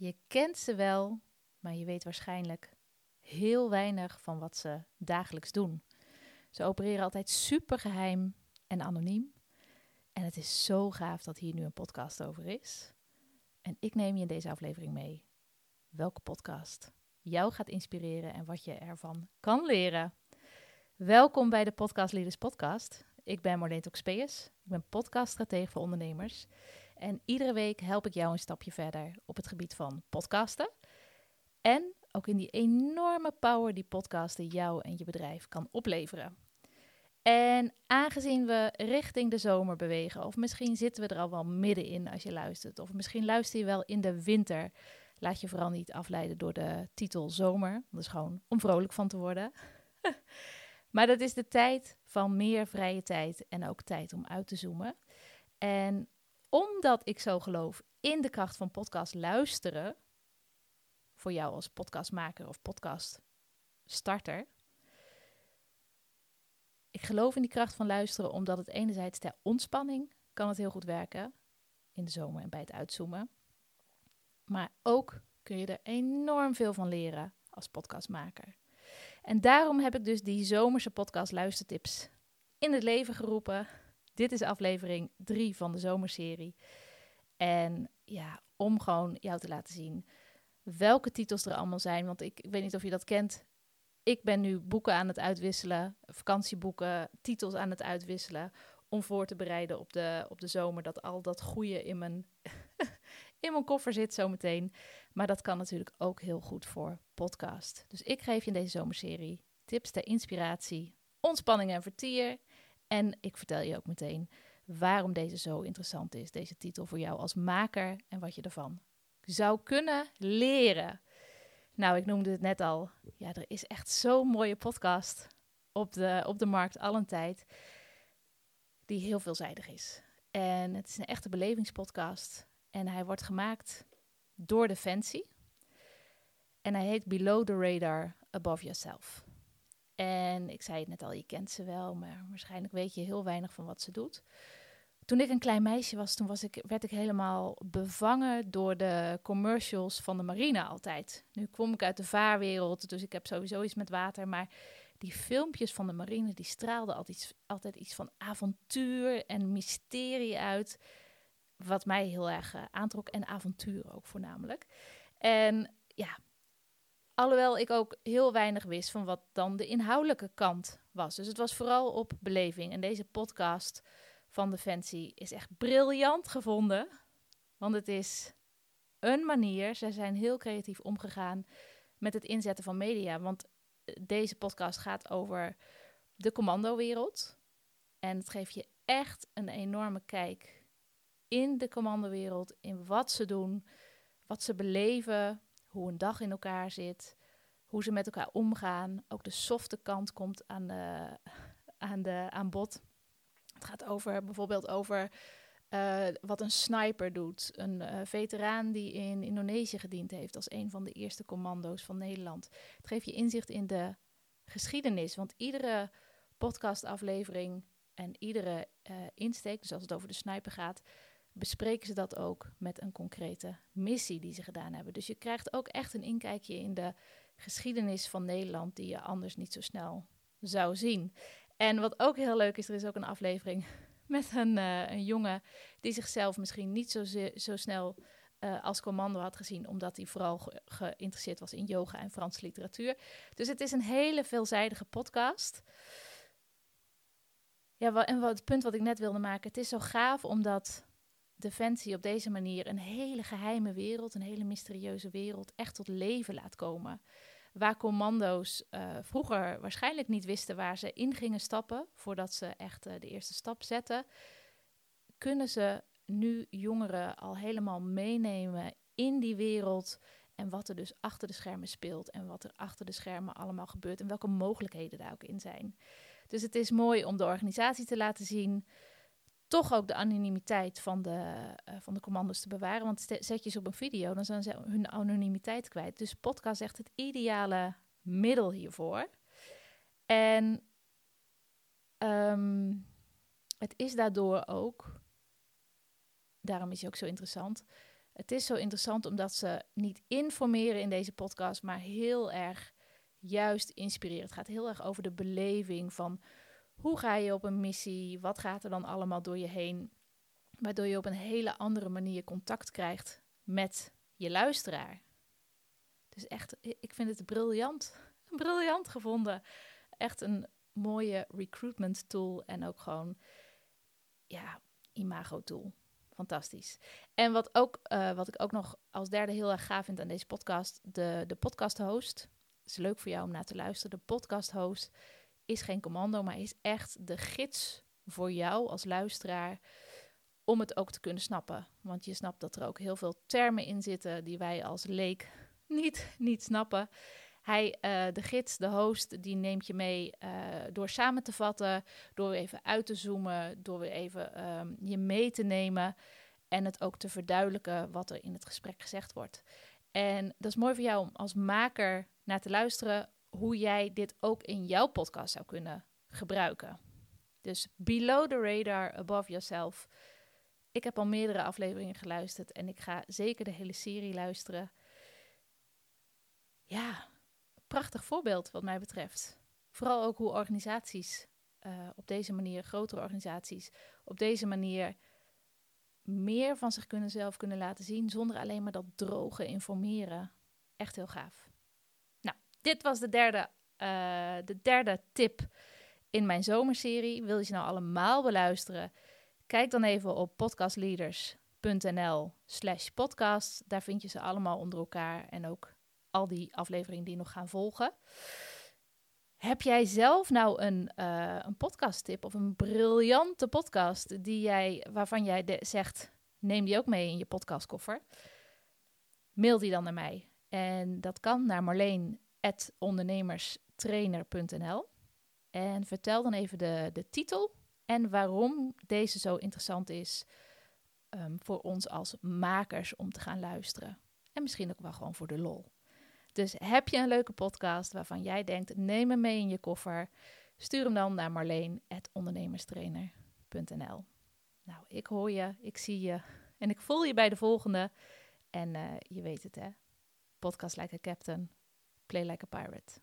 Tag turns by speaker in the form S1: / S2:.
S1: Je kent ze wel, maar je weet waarschijnlijk heel weinig van wat ze dagelijks doen. Ze opereren altijd super geheim en anoniem. En het is zo gaaf dat hier nu een podcast over is. En ik neem je in deze aflevering mee welke podcast jou gaat inspireren en wat je ervan kan leren. Welkom bij de Podcast Leaders Podcast. Ik ben Marleen Toxpeus. Ik ben podcaststratege voor ondernemers. En iedere week help ik jou een stapje verder op het gebied van podcasten. En ook in die enorme power die podcasten jou en je bedrijf kan opleveren. En aangezien we richting de zomer bewegen, of misschien zitten we er al wel middenin als je luistert, of misschien luister je wel in de winter, laat je vooral niet afleiden door de titel zomer. Dat is gewoon om vrolijk van te worden. maar dat is de tijd van meer vrije tijd en ook tijd om uit te zoomen. En omdat ik zo geloof in de kracht van podcast luisteren, voor jou als podcastmaker of podcaststarter. Ik geloof in die kracht van luisteren omdat het enerzijds ter ontspanning kan het heel goed werken in de zomer en bij het uitzoomen. Maar ook kun je er enorm veel van leren als podcastmaker. En daarom heb ik dus die zomerse podcast luistertips in het leven geroepen. Dit is aflevering 3 van de zomerserie. En ja, om gewoon jou te laten zien welke titels er allemaal zijn. Want ik, ik weet niet of je dat kent. Ik ben nu boeken aan het uitwisselen, vakantieboeken, titels aan het uitwisselen. Om voor te bereiden op de, op de zomer. Dat al dat goede in mijn, in mijn koffer zit zometeen. Maar dat kan natuurlijk ook heel goed voor podcast. Dus ik geef je in deze zomerserie tips ter inspiratie, ontspanning en vertier. En ik vertel je ook meteen waarom deze zo interessant is, deze titel voor jou als maker en wat je ervan zou kunnen leren. Nou, ik noemde het net al. Ja, er is echt zo'n mooie podcast op de, op de markt al een tijd. Die heel veelzijdig is. En het is een echte belevingspodcast. En hij wordt gemaakt door Defensie. En hij heet Below the Radar, Above Yourself. En ik zei het net al, je kent ze wel, maar waarschijnlijk weet je heel weinig van wat ze doet. Toen ik een klein meisje was, toen was ik, werd ik helemaal bevangen door de commercials van de marine altijd. Nu kom ik uit de vaarwereld, dus ik heb sowieso iets met water. Maar die filmpjes van de marine, die straalden altijd, altijd iets van avontuur en mysterie uit. Wat mij heel erg uh, aantrok. En avontuur ook voornamelijk. En ja, alhoewel ik ook heel weinig wist van wat dan de inhoudelijke kant was. Dus het was vooral op beleving. En deze podcast van Defensie is echt briljant gevonden. Want het is een manier, ze zijn heel creatief omgegaan met het inzetten van media. Want eh, deze podcast gaat over de commandowereld. En het geeft je echt een enorme kijk in de commandowereld, in wat ze doen, wat ze beleven, hoe een dag in elkaar zit, hoe ze met elkaar omgaan. Ook de softe kant komt aan, de, aan, de, aan bod. Het gaat over bijvoorbeeld over uh, wat een sniper doet. Een uh, veteraan die in Indonesië gediend heeft als een van de eerste commando's van Nederland. Het geeft je inzicht in de geschiedenis. Want iedere podcastaflevering en iedere uh, insteek, dus als het over de sniper gaat, bespreken ze dat ook met een concrete missie die ze gedaan hebben. Dus je krijgt ook echt een inkijkje in de geschiedenis van Nederland die je anders niet zo snel zou zien. En wat ook heel leuk is, er is ook een aflevering met een, uh, een jongen die zichzelf misschien niet zo, zo snel uh, als commando had gezien, omdat hij vooral ge geïnteresseerd was in yoga en Franse literatuur. Dus het is een hele veelzijdige podcast. Ja, en wat, het punt wat ik net wilde maken, het is zo gaaf omdat Defensie op deze manier een hele geheime wereld, een hele mysterieuze wereld, echt tot leven laat komen waar commando's uh, vroeger waarschijnlijk niet wisten waar ze in gingen stappen voordat ze echt uh, de eerste stap zetten, kunnen ze nu jongeren al helemaal meenemen in die wereld en wat er dus achter de schermen speelt en wat er achter de schermen allemaal gebeurt en welke mogelijkheden daar ook in zijn. Dus het is mooi om de organisatie te laten zien toch ook de anonimiteit van de, uh, van de commando's te bewaren. Want zet je ze op een video, dan zijn ze hun anonimiteit kwijt. Dus podcast is echt het ideale middel hiervoor. En um, het is daardoor ook, daarom is hij ook zo interessant, Het is zo interessant omdat ze niet informeren in deze podcast, maar heel erg juist inspireren. Het gaat heel erg over de beleving van hoe ga je op een missie? Wat gaat er dan allemaal door je heen? Waardoor je op een hele andere manier contact krijgt met je luisteraar. Dus echt, ik vind het briljant. Briljant gevonden. Echt een mooie recruitment tool en ook gewoon, ja, imago tool. Fantastisch. En wat, ook, uh, wat ik ook nog als derde heel erg gaaf vind aan deze podcast, de, de podcast host. is leuk voor jou om naar te luisteren. De podcast host is geen commando, maar is echt de gids voor jou als luisteraar om het ook te kunnen snappen. Want je snapt dat er ook heel veel termen in zitten die wij als leek niet, niet snappen. Hij, uh, de gids, de host, die neemt je mee uh, door samen te vatten, door even uit te zoomen, door weer even um, je mee te nemen en het ook te verduidelijken wat er in het gesprek gezegd wordt. En dat is mooi voor jou om als maker naar te luisteren hoe jij dit ook in jouw podcast zou kunnen gebruiken. Dus below the radar, above yourself. Ik heb al meerdere afleveringen geluisterd en ik ga zeker de hele serie luisteren. Ja, prachtig voorbeeld wat mij betreft. Vooral ook hoe organisaties uh, op deze manier, grotere organisaties, op deze manier meer van zich kunnen zelf kunnen laten zien zonder alleen maar dat droge informeren. Echt heel gaaf. Dit was de derde, uh, de derde tip in mijn zomerserie. Wil je ze nou allemaal beluisteren? Kijk dan even op podcastleaders.nl slash podcast. Daar vind je ze allemaal onder elkaar en ook al die afleveringen die nog gaan volgen. Heb jij zelf nou een, uh, een podcasttip of een briljante podcast die jij, waarvan jij zegt, neem die ook mee in je podcastkoffer? Mail die dan naar mij. En dat kan naar marleen.ondernemerstrainer.nl. En vertel dan even de, de titel en waarom deze zo interessant is um, voor ons als makers om te gaan luisteren. En misschien ook wel gewoon voor de lol. Dus heb je een leuke podcast waarvan jij denkt, neem hem mee in je koffer. Stuur hem dan naar marleen.ondernemerstrainer.nl Nou, ik hoor je, ik zie je en ik voel je bij de volgende. En uh, je weet het hè, podcast like a captain, play like a pirate.